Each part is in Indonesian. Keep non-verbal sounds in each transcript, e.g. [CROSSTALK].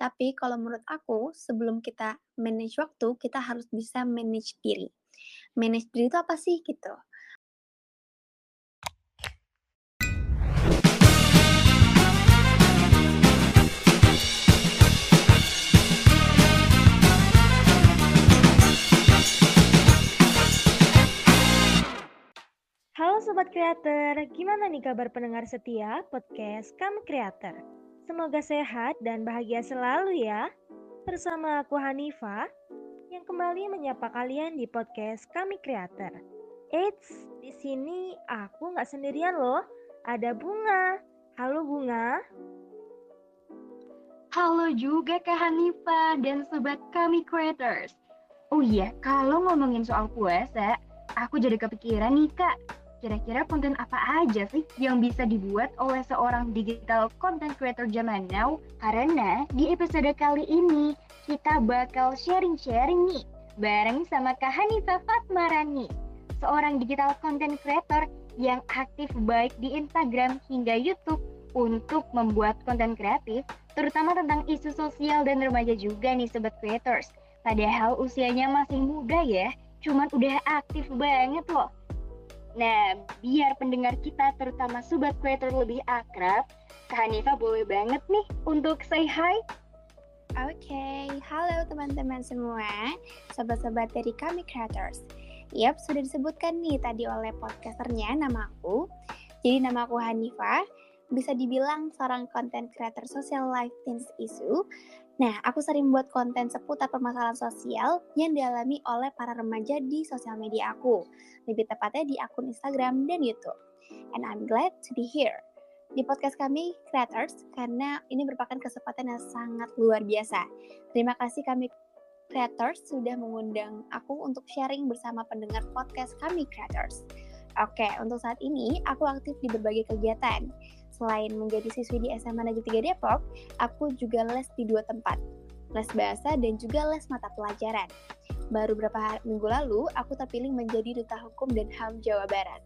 Tapi kalau menurut aku, sebelum kita manage waktu, kita harus bisa manage diri. Manage diri itu apa sih gitu? Halo Sobat Creator, gimana nih kabar pendengar setia podcast Kami Creator? Semoga sehat dan bahagia selalu ya. Bersama aku Hanifa yang kembali menyapa kalian di podcast Kami Creator. Eits, di sini aku nggak sendirian loh. Ada Bunga. Halo Bunga. Halo juga Kak Hanifa dan sobat Kami Creators. Oh iya, kalau ngomongin soal puasa, aku jadi kepikiran nih Kak, Kira-kira konten apa aja sih yang bisa dibuat oleh seorang digital content creator zaman now? Karena di episode kali ini kita bakal sharing-sharing nih bareng sama Kak Hanifah Fatmarani, seorang digital content creator yang aktif baik di Instagram hingga YouTube untuk membuat konten kreatif, terutama tentang isu sosial dan remaja juga nih Sobat Creators. Padahal usianya masih muda ya, cuman udah aktif banget loh Nah, biar pendengar kita terutama Sobat Creator lebih akrab, Kak Hanifa boleh banget nih untuk say hi. Oke, okay. halo teman-teman semua, sobat-sobat dari kami Creators. Yap, sudah disebutkan nih tadi oleh podcasternya nama aku. Jadi nama aku Hanifa, bisa dibilang seorang content creator social life teens issue Nah, aku sering buat konten seputar permasalahan sosial yang dialami oleh para remaja di sosial media aku, lebih tepatnya di akun Instagram dan YouTube. And I'm glad to be here di podcast kami Creators karena ini merupakan kesempatan yang sangat luar biasa. Terima kasih kami Creators sudah mengundang aku untuk sharing bersama pendengar podcast kami Creators. Oke, untuk saat ini aku aktif di berbagai kegiatan selain menjadi siswi di SMA Negeri 3 Depok, aku juga les di dua tempat, les bahasa dan juga les mata pelajaran. Baru beberapa minggu lalu, aku terpilih menjadi Duta Hukum dan HAM Jawa Barat.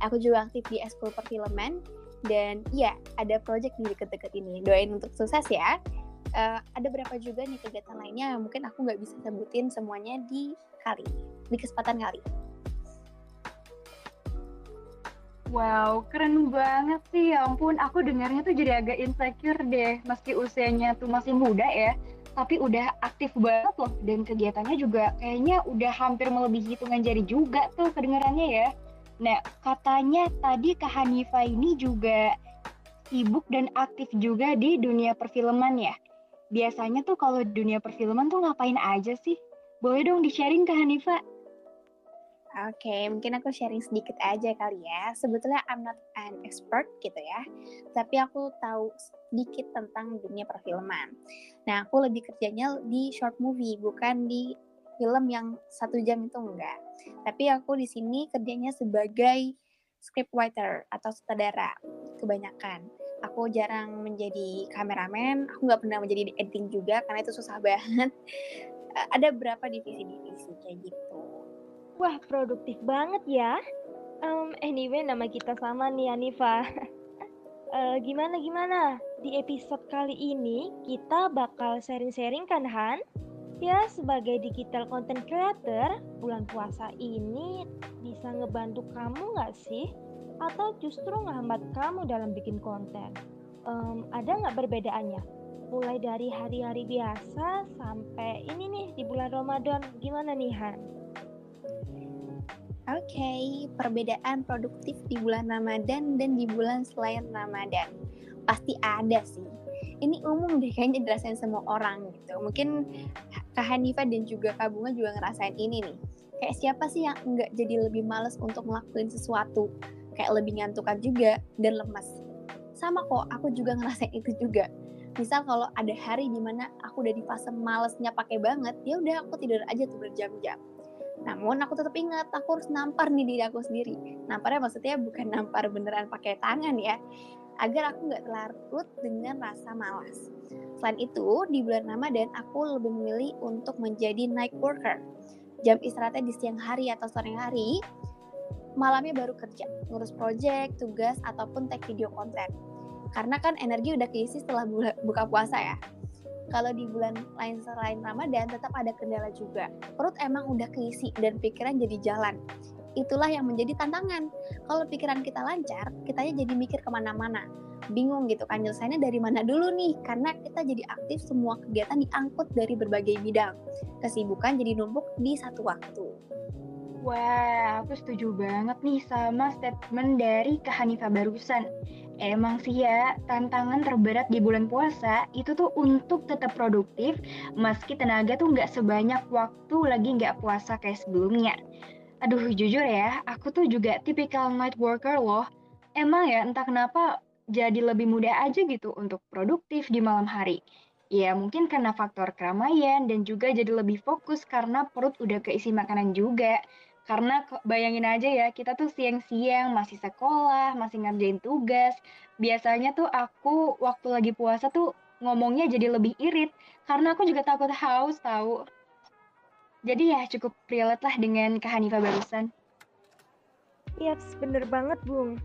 Aku juga aktif di Eskul Perfilman, dan ya, ada project di deket-deket ini. Doain untuk sukses ya. Uh, ada berapa juga nih kegiatan lainnya mungkin aku nggak bisa sebutin semuanya di kali di kesempatan kali. Wow, keren banget sih. Ya ampun, aku dengarnya tuh jadi agak insecure deh. Meski usianya tuh masih muda ya, tapi udah aktif banget loh. Dan kegiatannya juga kayaknya udah hampir melebihi hitungan jari juga tuh kedengarannya ya. Nah, katanya tadi Kak Hanifa ini juga sibuk dan aktif juga di dunia perfilman ya. Biasanya tuh kalau dunia perfilman tuh ngapain aja sih? Boleh dong di-sharing Kak Hanifa? Oke, okay, mungkin aku sharing sedikit aja kali ya. Sebetulnya I'm not an expert gitu ya, tapi aku tahu sedikit tentang dunia perfilman. Nah, aku lebih kerjanya di short movie, bukan di film yang satu jam itu enggak. Tapi aku di sini kerjanya sebagai script writer atau sutradara kebanyakan. Aku jarang menjadi kameramen, aku nggak pernah menjadi editing juga karena itu susah [LAUGHS] banget. Ada berapa divisi-divisi kayak gitu. Wah, produktif banget ya. Um, anyway, nama kita sama nih, Anifa. uh, [LAUGHS] gimana gimana? Di episode kali ini kita bakal sharing-sharing kan, Han? Ya, sebagai digital content creator, bulan puasa ini bisa ngebantu kamu nggak sih? Atau justru ngehambat kamu dalam bikin konten? Um, ada nggak perbedaannya? Mulai dari hari-hari biasa sampai ini nih di bulan Ramadan, gimana nih Han? Oke, okay, perbedaan produktif di bulan Ramadan dan di bulan selain Ramadan. Pasti ada sih. Ini umum deh kayaknya dirasain semua orang gitu. Mungkin Kak Hanifa dan juga Kak Bunga juga ngerasain ini nih. Kayak siapa sih yang nggak jadi lebih males untuk ngelakuin sesuatu? Kayak lebih ngantukan juga dan lemas. Sama kok, aku juga ngerasain itu juga. Misal kalau ada hari di mana aku udah di fase malesnya pakai banget, ya udah aku tidur aja tuh berjam-jam namun aku tetap ingat, aku harus nampar nih diri aku sendiri. Namparnya maksudnya bukan [LAUGHS] nampar beneran pakai tangan ya, agar aku nggak terlarut dengan rasa malas. Selain itu, di bulan Ramadan aku lebih memilih untuk menjadi night worker. Jam istirahatnya di siang hari atau sore hari, malamnya baru kerja, ngurus project, tugas, ataupun take video konten. Karena kan energi udah keisi setelah buka puasa ya. Kalau di bulan lain selain Ramadan tetap ada kendala juga. Perut emang udah keisi dan pikiran jadi jalan. Itulah yang menjadi tantangan. Kalau pikiran kita lancar, kitanya jadi mikir ke mana-mana. Bingung gitu kan nyelesainnya dari mana dulu nih, karena kita jadi aktif semua kegiatan diangkut dari berbagai bidang. Kesibukan jadi numpuk di satu waktu. Wah, aku setuju banget nih sama statement dari Kak Hanifah barusan. Emang sih ya, tantangan terberat di bulan puasa itu tuh untuk tetap produktif meski tenaga tuh nggak sebanyak waktu lagi nggak puasa kayak sebelumnya. Aduh, jujur ya, aku tuh juga tipikal night worker loh. Emang ya, entah kenapa jadi lebih mudah aja gitu untuk produktif di malam hari. Ya mungkin karena faktor keramaian dan juga jadi lebih fokus karena perut udah keisi makanan juga. Karena bayangin aja ya, kita tuh siang-siang masih sekolah, masih ngerjain tugas. Biasanya tuh aku waktu lagi puasa tuh ngomongnya jadi lebih irit karena aku juga takut haus tahu. Jadi ya cukup relate lah dengan Kak Hanifah barusan. Yaps, bener banget Bung.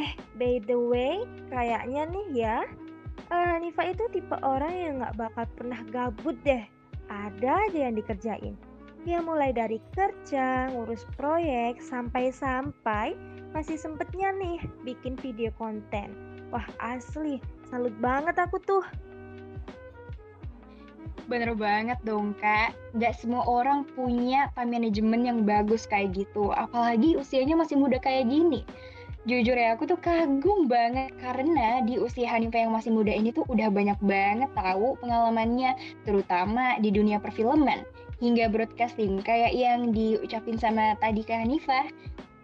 Eh, by the way, kayaknya nih ya, uh, Hanifah itu tipe orang yang gak bakal pernah gabut deh. Ada aja yang dikerjain. Ya mulai dari kerja, ngurus proyek, sampai-sampai masih sempetnya nih bikin video konten. Wah asli, salut banget aku tuh. Bener banget dong kak, gak semua orang punya time management yang bagus kayak gitu, apalagi usianya masih muda kayak gini. Jujur ya, aku tuh kagum banget karena di usia Hanifah yang masih muda ini tuh udah banyak banget tahu pengalamannya, terutama di dunia perfilman hingga broadcasting kayak yang diucapin sama tadi Kak Hanifah.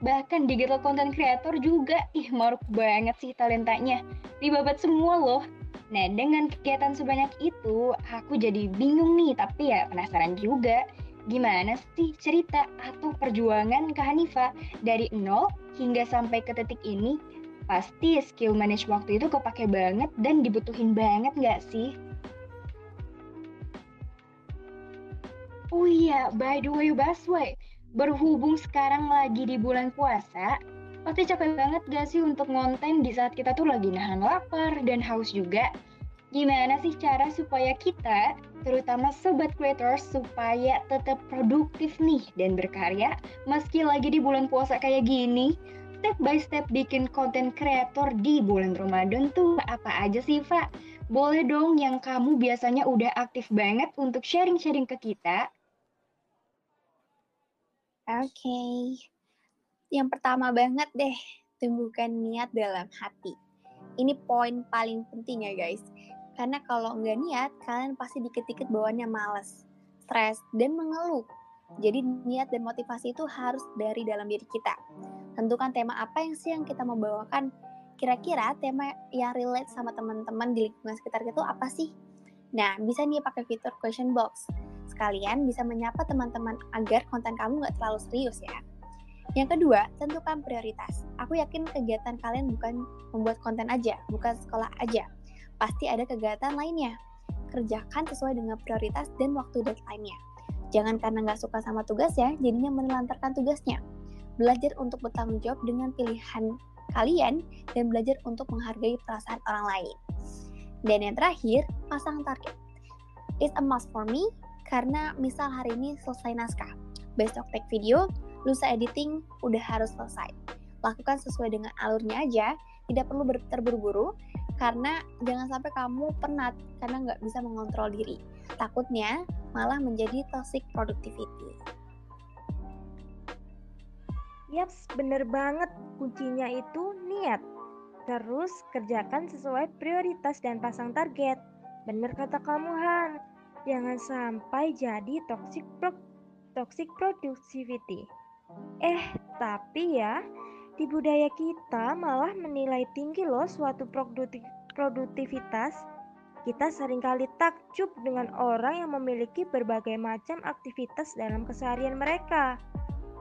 Bahkan digital content creator juga ih maruk banget sih talentanya. Dibabat semua loh. Nah dengan kegiatan sebanyak itu aku jadi bingung nih tapi ya penasaran juga. Gimana sih cerita atau perjuangan Kak Hanifah? Dari nol hingga sampai ke titik ini pasti skill manage waktu itu kepake banget dan dibutuhin banget nggak sih Oh iya, by the way Baswe, berhubung sekarang lagi di bulan puasa, pasti capek banget gak sih untuk ngonten di saat kita tuh lagi nahan lapar dan haus juga? Gimana sih cara supaya kita, terutama sobat creators, supaya tetap produktif nih dan berkarya meski lagi di bulan puasa kayak gini? Step by step bikin konten kreator di bulan Ramadan tuh apa aja sih, Pak? Boleh dong yang kamu biasanya udah aktif banget untuk sharing-sharing ke kita? Oke. Yang pertama banget deh, tumbuhkan niat dalam hati. Ini poin paling penting ya guys. Karena kalau nggak niat, kalian pasti dikit-dikit bawaannya males, stres, dan mengeluh. Jadi niat dan motivasi itu harus dari dalam diri kita. Tentukan tema apa yang sih yang kita mau bawakan. Kira-kira tema yang relate sama teman-teman di lingkungan sekitar itu apa sih? Nah, bisa nih pakai fitur question box sekalian bisa menyapa teman-teman agar konten kamu nggak terlalu serius ya. Yang kedua, tentukan prioritas. Aku yakin kegiatan kalian bukan membuat konten aja, bukan sekolah aja. Pasti ada kegiatan lainnya. Kerjakan sesuai dengan prioritas dan waktu deadline-nya. Jangan karena nggak suka sama tugas ya, jadinya menelantarkan tugasnya. Belajar untuk bertanggung jawab dengan pilihan kalian dan belajar untuk menghargai perasaan orang lain. Dan yang terakhir, pasang target. It's a must for me karena misal hari ini selesai naskah, besok take video, lusa editing udah harus selesai. Lakukan sesuai dengan alurnya aja, tidak perlu terburu-buru, karena jangan sampai kamu penat karena nggak bisa mengontrol diri. Takutnya malah menjadi toxic productivity. Yaps, bener banget. Kuncinya itu niat. Terus kerjakan sesuai prioritas dan pasang target. Bener kata kamu, Han. Jangan sampai jadi toxic pro toxic productivity. Eh, tapi ya, di budaya kita malah menilai tinggi loh suatu produktivitas. Kita sering kali takjub dengan orang yang memiliki berbagai macam aktivitas dalam keseharian mereka.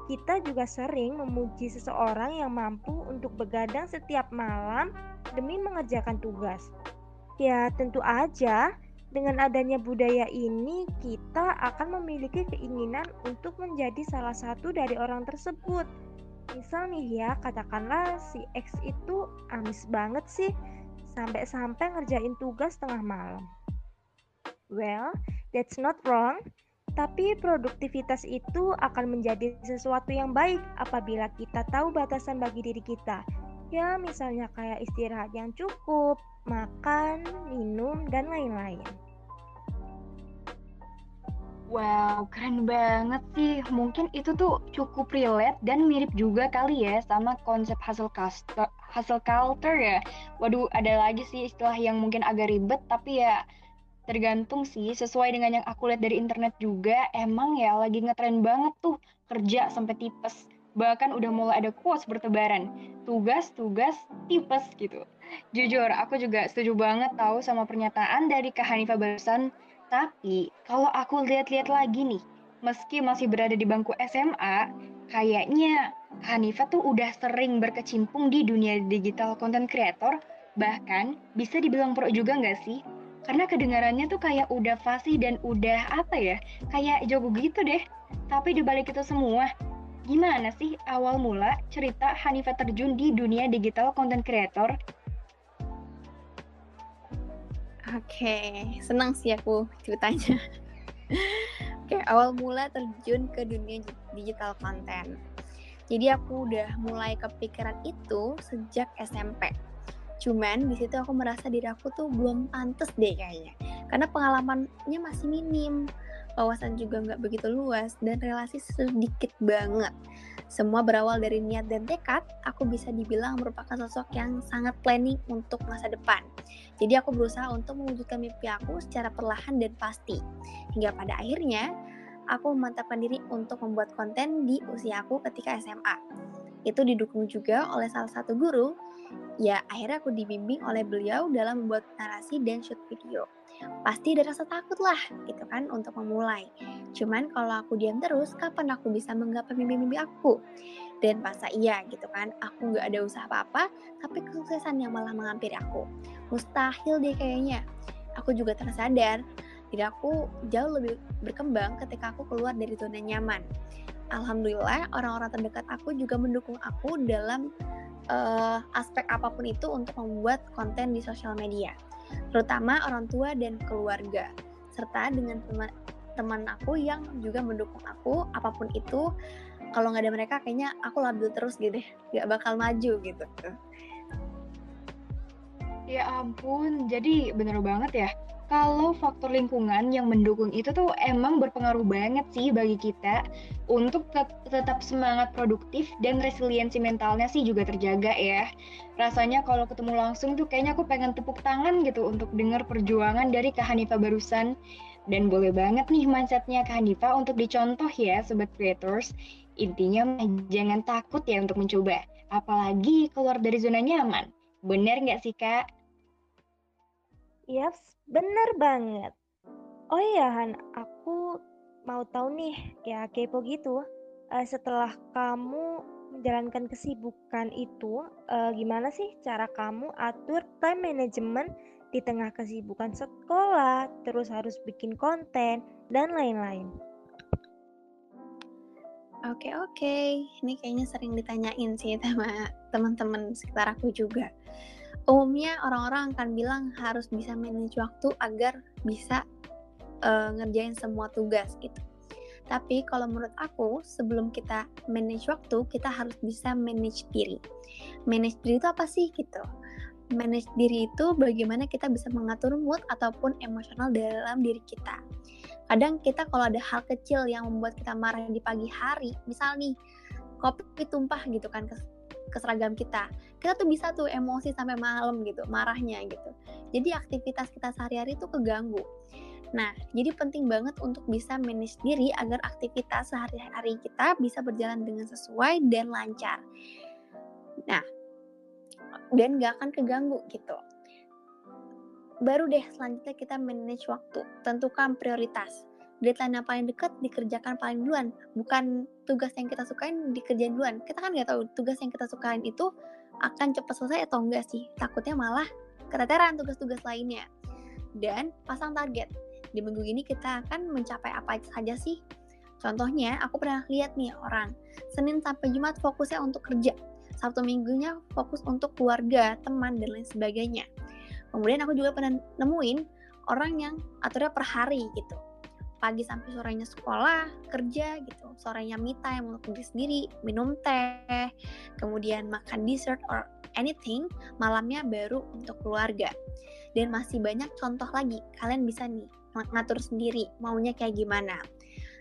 Kita juga sering memuji seseorang yang mampu untuk begadang setiap malam demi mengerjakan tugas. Ya, tentu aja dengan adanya budaya ini, kita akan memiliki keinginan untuk menjadi salah satu dari orang tersebut. Misal nih ya, katakanlah si X itu amis banget sih, sampai-sampai ngerjain tugas tengah malam. Well, that's not wrong. Tapi produktivitas itu akan menjadi sesuatu yang baik apabila kita tahu batasan bagi diri kita. Ya, misalnya kayak istirahat yang cukup, makan, minum, dan lain-lain. Wow, keren banget sih. Mungkin itu tuh cukup relate dan mirip juga kali ya sama konsep hustle culture, hustle culture ya. Waduh, ada lagi sih istilah yang mungkin agak ribet, tapi ya Tergantung sih, sesuai dengan yang aku lihat dari internet juga, emang ya lagi ngetren banget tuh kerja sampai tipes. Bahkan udah mulai ada quotes bertebaran, tugas, tugas, tipes gitu. Jujur, aku juga setuju banget tahu sama pernyataan dari Kak Hanifah barusan. Tapi, kalau aku lihat-lihat lagi nih, meski masih berada di bangku SMA, kayaknya Kak Hanifah tuh udah sering berkecimpung di dunia digital content creator, bahkan bisa dibilang pro juga nggak sih? karena kedengarannya tuh kayak udah fasih dan udah apa ya kayak jago gitu deh. Tapi dibalik itu semua gimana sih awal mula cerita Hanifah terjun di dunia digital content creator Oke, senang sih aku ceritanya. Oke, awal mula terjun ke dunia digital content. Jadi aku udah mulai kepikiran itu sejak SMP. Cuman di situ aku merasa diri aku tuh belum pantas deh kayaknya. Karena pengalamannya masih minim, wawasan juga nggak begitu luas, dan relasi sedikit banget. Semua berawal dari niat dan tekad, aku bisa dibilang merupakan sosok yang sangat planning untuk masa depan. Jadi aku berusaha untuk mewujudkan mimpi aku secara perlahan dan pasti. Hingga pada akhirnya, aku memantapkan diri untuk membuat konten di usia aku ketika SMA. Itu didukung juga oleh salah satu guru Ya, akhirnya aku dibimbing oleh beliau dalam membuat narasi dan shoot video. Pasti ada rasa takut lah, gitu kan, untuk memulai. Cuman kalau aku diam terus, kapan aku bisa menggapai mimpi-mimpi aku? Dan masa iya gitu kan, aku nggak ada usaha apa-apa, tapi kesuksesan yang malah menghampiri aku. Mustahil deh kayaknya. Aku juga tersadar, diri aku jauh lebih berkembang ketika aku keluar dari zona nyaman. Alhamdulillah, orang-orang terdekat aku juga mendukung aku dalam uh, aspek apa pun itu untuk membuat konten di sosial media, terutama orang tua dan keluarga, serta dengan teman-teman aku yang juga mendukung aku apa pun itu. Kalau nggak ada mereka, kayaknya aku labil terus gitu, nggak bakal maju gitu. Ya ampun, jadi bener banget ya kalau faktor lingkungan yang mendukung itu tuh emang berpengaruh banget sih bagi kita untuk tet tetap semangat produktif dan resiliensi mentalnya sih juga terjaga ya. Rasanya kalau ketemu langsung tuh kayaknya aku pengen tepuk tangan gitu untuk dengar perjuangan dari Kak Hanifa barusan. Dan boleh banget nih mindsetnya Kak Hanifa untuk dicontoh ya Sobat Creators. Intinya jangan takut ya untuk mencoba. Apalagi keluar dari zona nyaman. Bener nggak sih Kak? Yaps, bener banget. Oh iya Han, aku mau tahu nih, ya kepo gitu. Uh, setelah kamu menjalankan kesibukan itu, uh, gimana sih cara kamu atur time management di tengah kesibukan sekolah, terus harus bikin konten, dan lain-lain? Oke oke, ini kayaknya sering ditanyain sih sama teman-teman sekitar aku juga umumnya orang-orang akan bilang harus bisa manage waktu agar bisa uh, ngerjain semua tugas gitu. Tapi kalau menurut aku, sebelum kita manage waktu, kita harus bisa manage diri. Manage diri itu apa sih gitu? Manage diri itu bagaimana kita bisa mengatur mood ataupun emosional dalam diri kita. Kadang kita kalau ada hal kecil yang membuat kita marah di pagi hari, misal nih kopi tumpah gitu kan ke seragam kita. Kita tuh bisa tuh emosi sampai malam gitu marahnya gitu. Jadi aktivitas kita sehari-hari tuh keganggu. Nah, jadi penting banget untuk bisa manage diri agar aktivitas sehari-hari kita bisa berjalan dengan sesuai dan lancar. Nah, dan gak akan keganggu gitu. Baru deh selanjutnya kita manage waktu, tentukan prioritas deadline yang paling dekat dikerjakan paling duluan. Bukan tugas yang kita sukain dikerjain duluan. Kita kan nggak tahu tugas yang kita sukain itu akan cepat selesai atau enggak sih? Takutnya malah keteteran tugas-tugas lainnya. Dan pasang target. Di minggu ini kita akan mencapai apa saja sih? Contohnya aku pernah lihat nih orang Senin sampai Jumat fokusnya untuk kerja. Sabtu minggunya fokus untuk keluarga teman dan lain sebagainya. Kemudian aku juga pernah nemuin orang yang aturnya per hari gitu pagi sampai sorenya sekolah kerja gitu. Sorenya me time untuk diri sendiri minum teh kemudian makan dessert or anything malamnya baru untuk keluarga. Dan masih banyak contoh lagi kalian bisa nih ngatur sendiri maunya kayak gimana.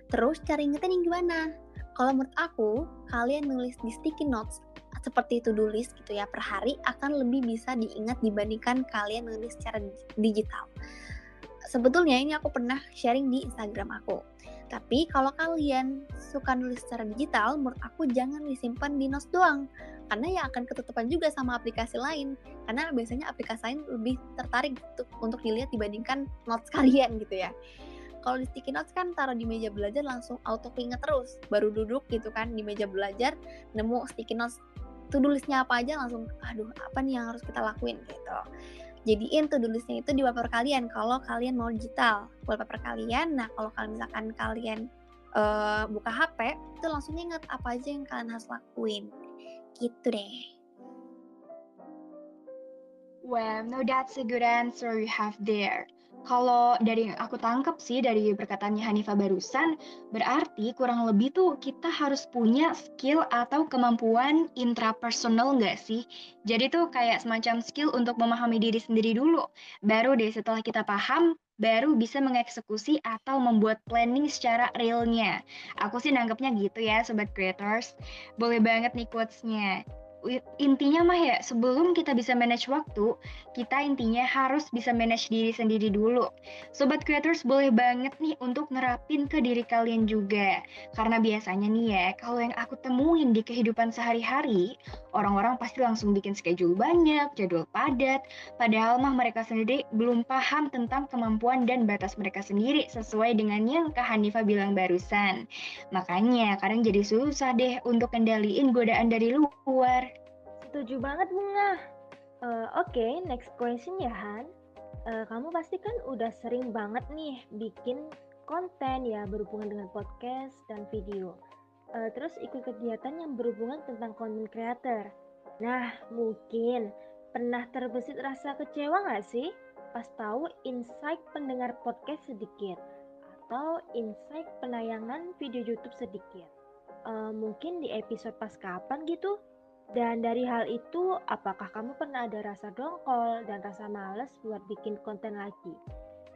Terus cara ingetin gimana? Kalau menurut aku kalian nulis di sticky notes seperti do list gitu ya per hari akan lebih bisa diingat dibandingkan kalian nulis secara digital sebetulnya ini aku pernah sharing di Instagram aku. Tapi kalau kalian suka nulis secara digital, menurut aku jangan disimpan di notes doang. Karena ya akan ketutupan juga sama aplikasi lain. Karena biasanya aplikasi lain lebih tertarik untuk, untuk dilihat dibandingkan notes [LAUGHS] kalian gitu ya. Kalau di sticky notes kan taruh di meja belajar langsung auto keinget terus. Baru duduk gitu kan di meja belajar, nemu sticky notes to do apa aja langsung aduh apa nih yang harus kita lakuin gitu jadiin tuh tulisnya itu di wallpaper kalian kalau kalian mau digital. Wallpaper kalian nah kalau kalian misalkan kalian uh, buka HP itu langsung ingat apa aja yang kalian harus lakuin. Gitu deh. Well, no, that's a good answer you have there. Kalau dari yang aku tangkap sih dari perkataannya Hanifa barusan, berarti kurang lebih tuh kita harus punya skill atau kemampuan intrapersonal nggak sih? Jadi tuh kayak semacam skill untuk memahami diri sendiri dulu. Baru deh setelah kita paham, baru bisa mengeksekusi atau membuat planning secara realnya. Aku sih nangkepnya gitu ya, Sobat Creators. Boleh banget nih quotes-nya intinya mah ya sebelum kita bisa manage waktu, kita intinya harus bisa manage diri sendiri dulu. Sobat creators boleh banget nih untuk nerapin ke diri kalian juga. Karena biasanya nih ya, kalau yang aku temuin di kehidupan sehari-hari, orang-orang pasti langsung bikin schedule banyak, jadwal padat, padahal mah mereka sendiri belum paham tentang kemampuan dan batas mereka sendiri sesuai dengan yang Kak Hanifa bilang barusan. Makanya kadang jadi susah deh untuk kendaliin godaan dari luar. Setuju banget Bunga. Uh, Oke, okay, next question ya Han. Uh, kamu pasti kan udah sering banget nih bikin konten ya berhubungan dengan podcast dan video. Uh, terus ikut kegiatan yang berhubungan tentang content creator. Nah, mungkin pernah terbesit rasa kecewa nggak sih pas tahu insight pendengar podcast sedikit atau insight penayangan video YouTube sedikit? Uh, mungkin di episode pas kapan gitu? Dan dari hal itu, apakah kamu pernah ada rasa dongkol dan rasa males buat bikin konten lagi?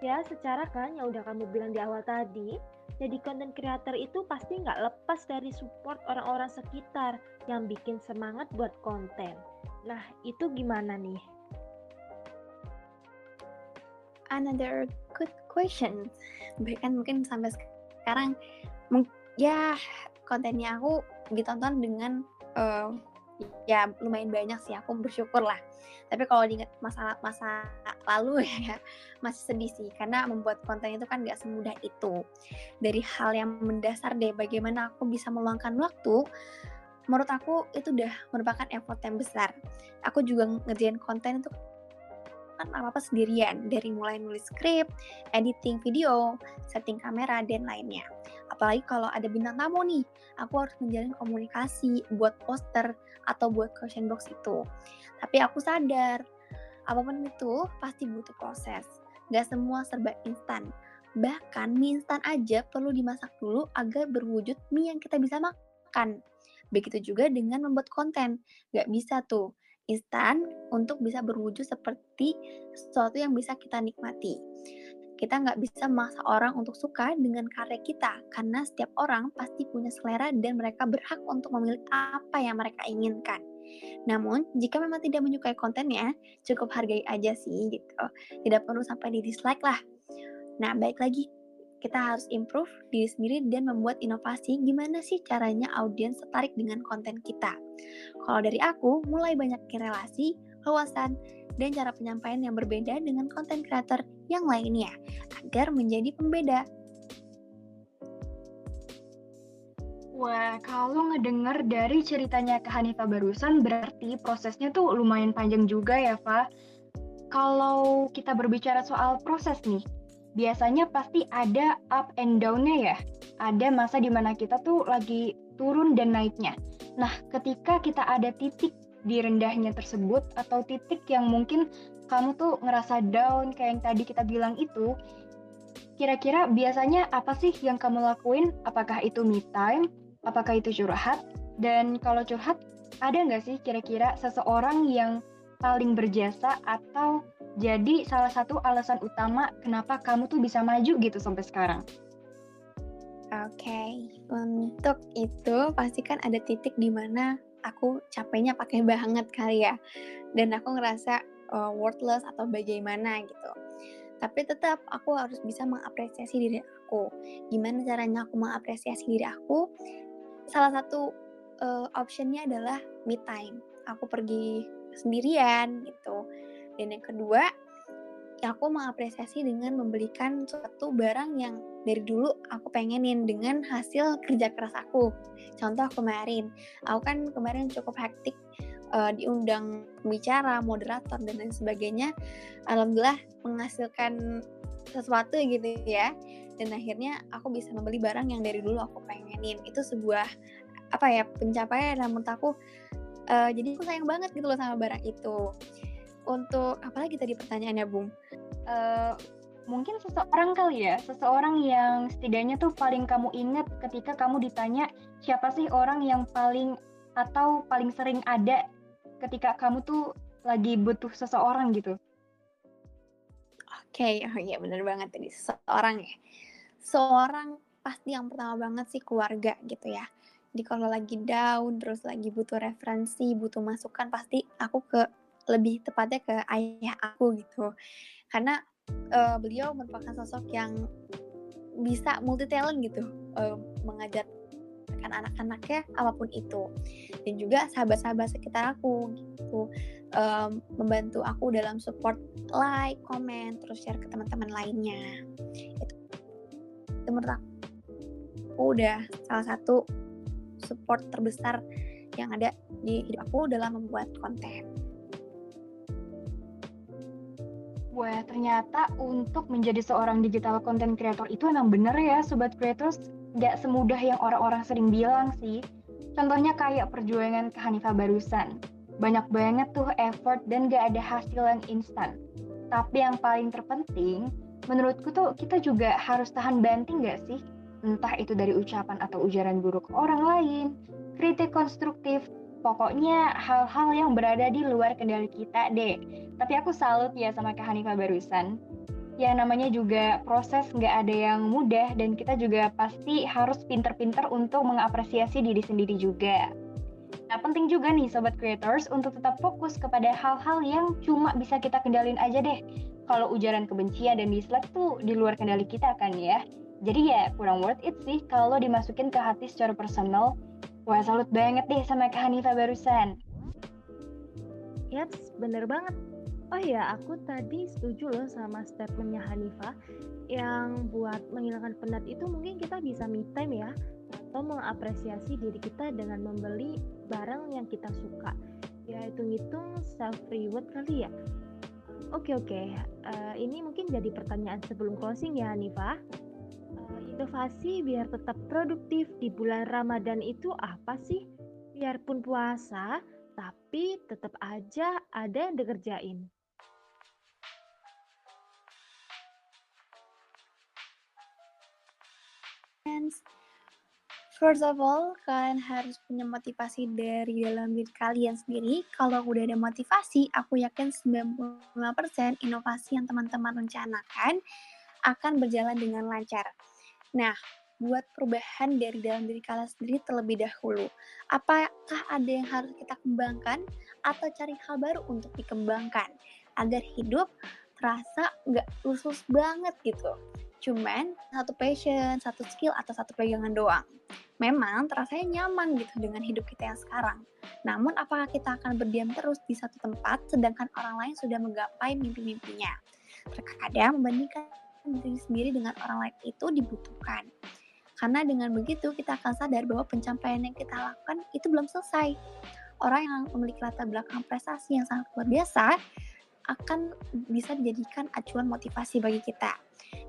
Ya, secara kan yang udah kamu bilang di awal tadi, jadi konten creator itu pasti nggak lepas dari support orang-orang sekitar yang bikin semangat buat konten. Nah, itu gimana nih? Another good question. Bahkan mungkin sampai sekarang, ya kontennya aku ditonton dengan uh, ya lumayan banyak sih aku bersyukur lah. Tapi kalau diingat masa masa lalu ya masih sedih sih. Karena membuat konten itu kan gak semudah itu. Dari hal yang mendasar deh bagaimana aku bisa meluangkan waktu menurut aku itu udah merupakan effort yang besar. Aku juga ngerjain konten itu kan apa-apa sendirian dari mulai nulis skrip, editing video, setting kamera dan lainnya. Apalagi kalau ada bintang tamu nih, aku harus menjalin komunikasi buat poster atau buat question box itu. Tapi aku sadar, apa pun itu pasti butuh proses. Gak semua serba instan. Bahkan mie instan aja perlu dimasak dulu agar berwujud mie yang kita bisa makan. Begitu juga dengan membuat konten. Gak bisa tuh instan untuk bisa berwujud seperti sesuatu yang bisa kita nikmati. Kita nggak bisa memaksa orang untuk suka dengan karya kita, karena setiap orang pasti punya selera dan mereka berhak untuk memilih apa yang mereka inginkan. Namun, jika memang tidak menyukai kontennya, cukup hargai aja sih gitu. Tidak perlu sampai di dislike lah. Nah, baik lagi kita harus improve diri sendiri dan membuat inovasi gimana sih caranya audiens tertarik dengan konten kita. Kalau dari aku, mulai banyakin relasi, wawasan, dan cara penyampaian yang berbeda dengan konten creator yang lainnya, agar menjadi pembeda. Wah, kalau ngedenger dari ceritanya ke Hanifa barusan, berarti prosesnya tuh lumayan panjang juga ya, Fa. Kalau kita berbicara soal proses nih, biasanya pasti ada up and down-nya ya. Ada masa di mana kita tuh lagi turun dan naiknya. Nah, ketika kita ada titik di rendahnya tersebut atau titik yang mungkin kamu tuh ngerasa down kayak yang tadi kita bilang itu, kira-kira biasanya apa sih yang kamu lakuin? Apakah itu me time? Apakah itu curhat? Dan kalau curhat, ada nggak sih kira-kira seseorang yang paling berjasa atau jadi salah satu alasan utama kenapa kamu tuh bisa maju gitu sampai sekarang? Oke, okay. untuk itu pasti kan ada titik di mana aku capeknya pakai banget kali ya, dan aku ngerasa uh, worthless atau bagaimana gitu. Tapi tetap aku harus bisa mengapresiasi diri aku. Gimana caranya aku mengapresiasi diri aku? Salah satu uh, optionnya adalah me time. Aku pergi sendirian gitu. Dan yang kedua, aku mengapresiasi dengan membelikan suatu barang yang dari dulu aku pengenin dengan hasil kerja keras aku. Contoh kemarin, aku kan kemarin cukup hektik uh, diundang pembicara, moderator dan lain sebagainya. Alhamdulillah menghasilkan sesuatu gitu ya. Dan akhirnya aku bisa membeli barang yang dari dulu aku pengenin. Itu sebuah apa ya pencapaian menurut aku. Uh, jadi aku sayang banget gitu loh sama barang itu untuk apalagi tadi pertanyaannya Bung? Uh, mungkin seseorang kali ya, seseorang yang setidaknya tuh paling kamu ingat ketika kamu ditanya siapa sih orang yang paling atau paling sering ada ketika kamu tuh lagi butuh seseorang gitu. Oke, okay, oh iya bener banget tadi seseorang ya. Seorang pasti yang pertama banget sih keluarga gitu ya. Jadi kalau lagi down, terus lagi butuh referensi, butuh masukan, pasti aku ke lebih tepatnya ke ayah aku gitu. Karena uh, beliau merupakan sosok yang bisa multi talent gitu uh, mengajarkan anak-anaknya apa pun itu. Dan juga sahabat-sahabat sekitar aku gitu um, membantu aku dalam support like, comment, terus share ke teman-teman lainnya. Itu, itu menurut aku udah salah satu support terbesar yang ada di hidup aku dalam membuat konten. Wah, ternyata untuk menjadi seorang digital content creator itu emang bener ya, Sobat Creators. Gak semudah yang orang-orang sering bilang sih. Contohnya kayak perjuangan ke Hanifah barusan. Banyak banget tuh effort dan gak ada hasil yang instan. Tapi yang paling terpenting, menurutku tuh kita juga harus tahan banting gak sih? Entah itu dari ucapan atau ujaran buruk orang lain, kritik konstruktif, Pokoknya hal-hal yang berada di luar kendali kita deh. Tapi aku salut ya sama Kak Hanifah barusan. Ya namanya juga proses nggak ada yang mudah dan kita juga pasti harus pinter-pinter untuk mengapresiasi diri sendiri juga. Nah penting juga nih Sobat Creators untuk tetap fokus kepada hal-hal yang cuma bisa kita kendalin aja deh. Kalau ujaran kebencian dan dislike tuh di luar kendali kita kan ya. Jadi ya kurang worth it sih kalau dimasukin ke hati secara personal Wah, salut banget deh sama Kak Hanifah barusan. Yaps, bener banget. Oh ya, aku tadi setuju loh sama statementnya Hanifah yang buat menghilangkan penat itu mungkin kita bisa me time ya atau mengapresiasi diri kita dengan membeli barang yang kita suka. Ya hitung-hitung self reward kali ya. Oke oke, uh, ini mungkin jadi pertanyaan sebelum closing ya Hanifah inovasi biar tetap produktif di bulan Ramadan itu apa sih? Biarpun puasa, tapi tetap aja ada yang dikerjain. First of all, kalian harus punya motivasi dari dalam diri kalian sendiri. Kalau udah ada motivasi, aku yakin 95% inovasi yang teman-teman rencanakan akan berjalan dengan lancar. Nah, buat perubahan dari dalam diri kalian sendiri terlebih dahulu. Apakah ada yang harus kita kembangkan atau cari hal baru untuk dikembangkan agar hidup terasa nggak khusus banget gitu. Cuman satu passion, satu skill atau satu pegangan doang. Memang terasanya nyaman gitu dengan hidup kita yang sekarang. Namun apakah kita akan berdiam terus di satu tempat sedangkan orang lain sudah menggapai mimpi-mimpinya? Terkadang membandingkan diri sendiri dengan orang lain itu dibutuhkan. Karena dengan begitu kita akan sadar bahwa pencapaian yang kita lakukan itu belum selesai. Orang yang memiliki latar belakang prestasi yang sangat luar biasa akan bisa dijadikan acuan motivasi bagi kita.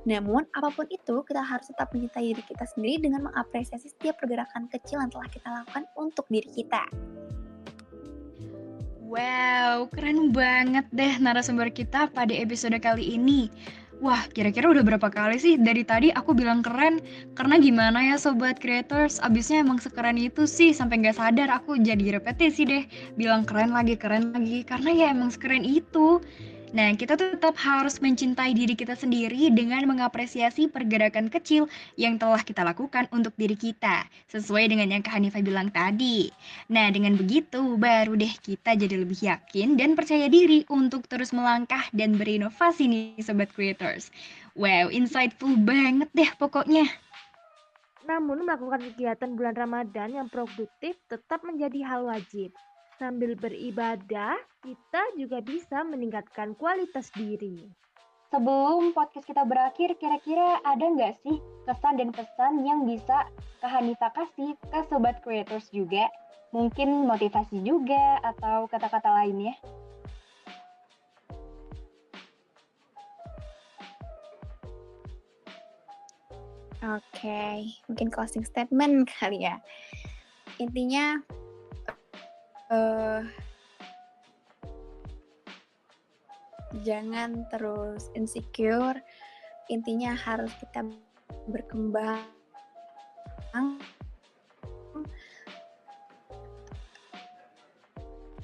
Namun, apa pun itu, kita harus tetap mencintai diri kita sendiri dengan mengapresiasi setiap pergerakan kecil yang telah kita lakukan untuk diri kita. Wow, keren banget deh narasumber kita pada episode kali ini. Wah, kira-kira udah berapa kali sih dari tadi aku bilang keren? Karena gimana ya sobat creators, abisnya emang sekeren itu sih sampai nggak sadar aku jadi repetisi deh. Bilang keren lagi, keren lagi, karena ya emang sekeren itu. Nah, kita tetap harus mencintai diri kita sendiri dengan mengapresiasi pergerakan kecil yang telah kita lakukan untuk diri kita, sesuai dengan yang Kak Hanifah bilang tadi. Nah, dengan begitu, baru deh kita jadi lebih yakin dan percaya diri untuk terus melangkah dan berinovasi nih, Sobat Creators. Wow, insightful banget deh pokoknya. Namun, melakukan kegiatan bulan Ramadan yang produktif tetap menjadi hal wajib. Sambil beribadah, kita juga bisa meningkatkan kualitas diri. Sebelum podcast kita berakhir, kira-kira ada nggak sih kesan dan pesan yang bisa Kak Hanifa kasih ke Sobat Creators juga? Mungkin motivasi juga atau kata-kata lainnya? Oke, okay. mungkin closing statement kali ya. Intinya, uh, jangan terus insecure. Intinya harus kita berkembang.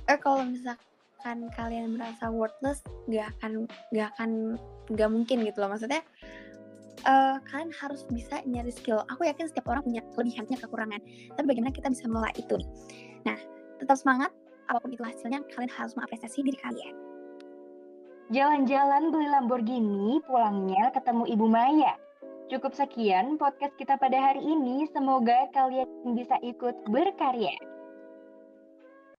Eh kalau misalkan kalian merasa worthless nggak akan nggak akan nggak mungkin gitu loh. Maksudnya uh, kalian harus bisa nyari skill. Aku yakin setiap orang punya kelebihan punya kekurangan. Tapi bagaimana kita bisa mengelola itu nah tetap semangat, apa pun itu hasilnya, kalian harus mengapresiasi diri kalian. Jalan-jalan beli Lamborghini, pulangnya ketemu Ibu Maya. Cukup sekian podcast kita pada hari ini. Semoga kalian bisa ikut berkarya.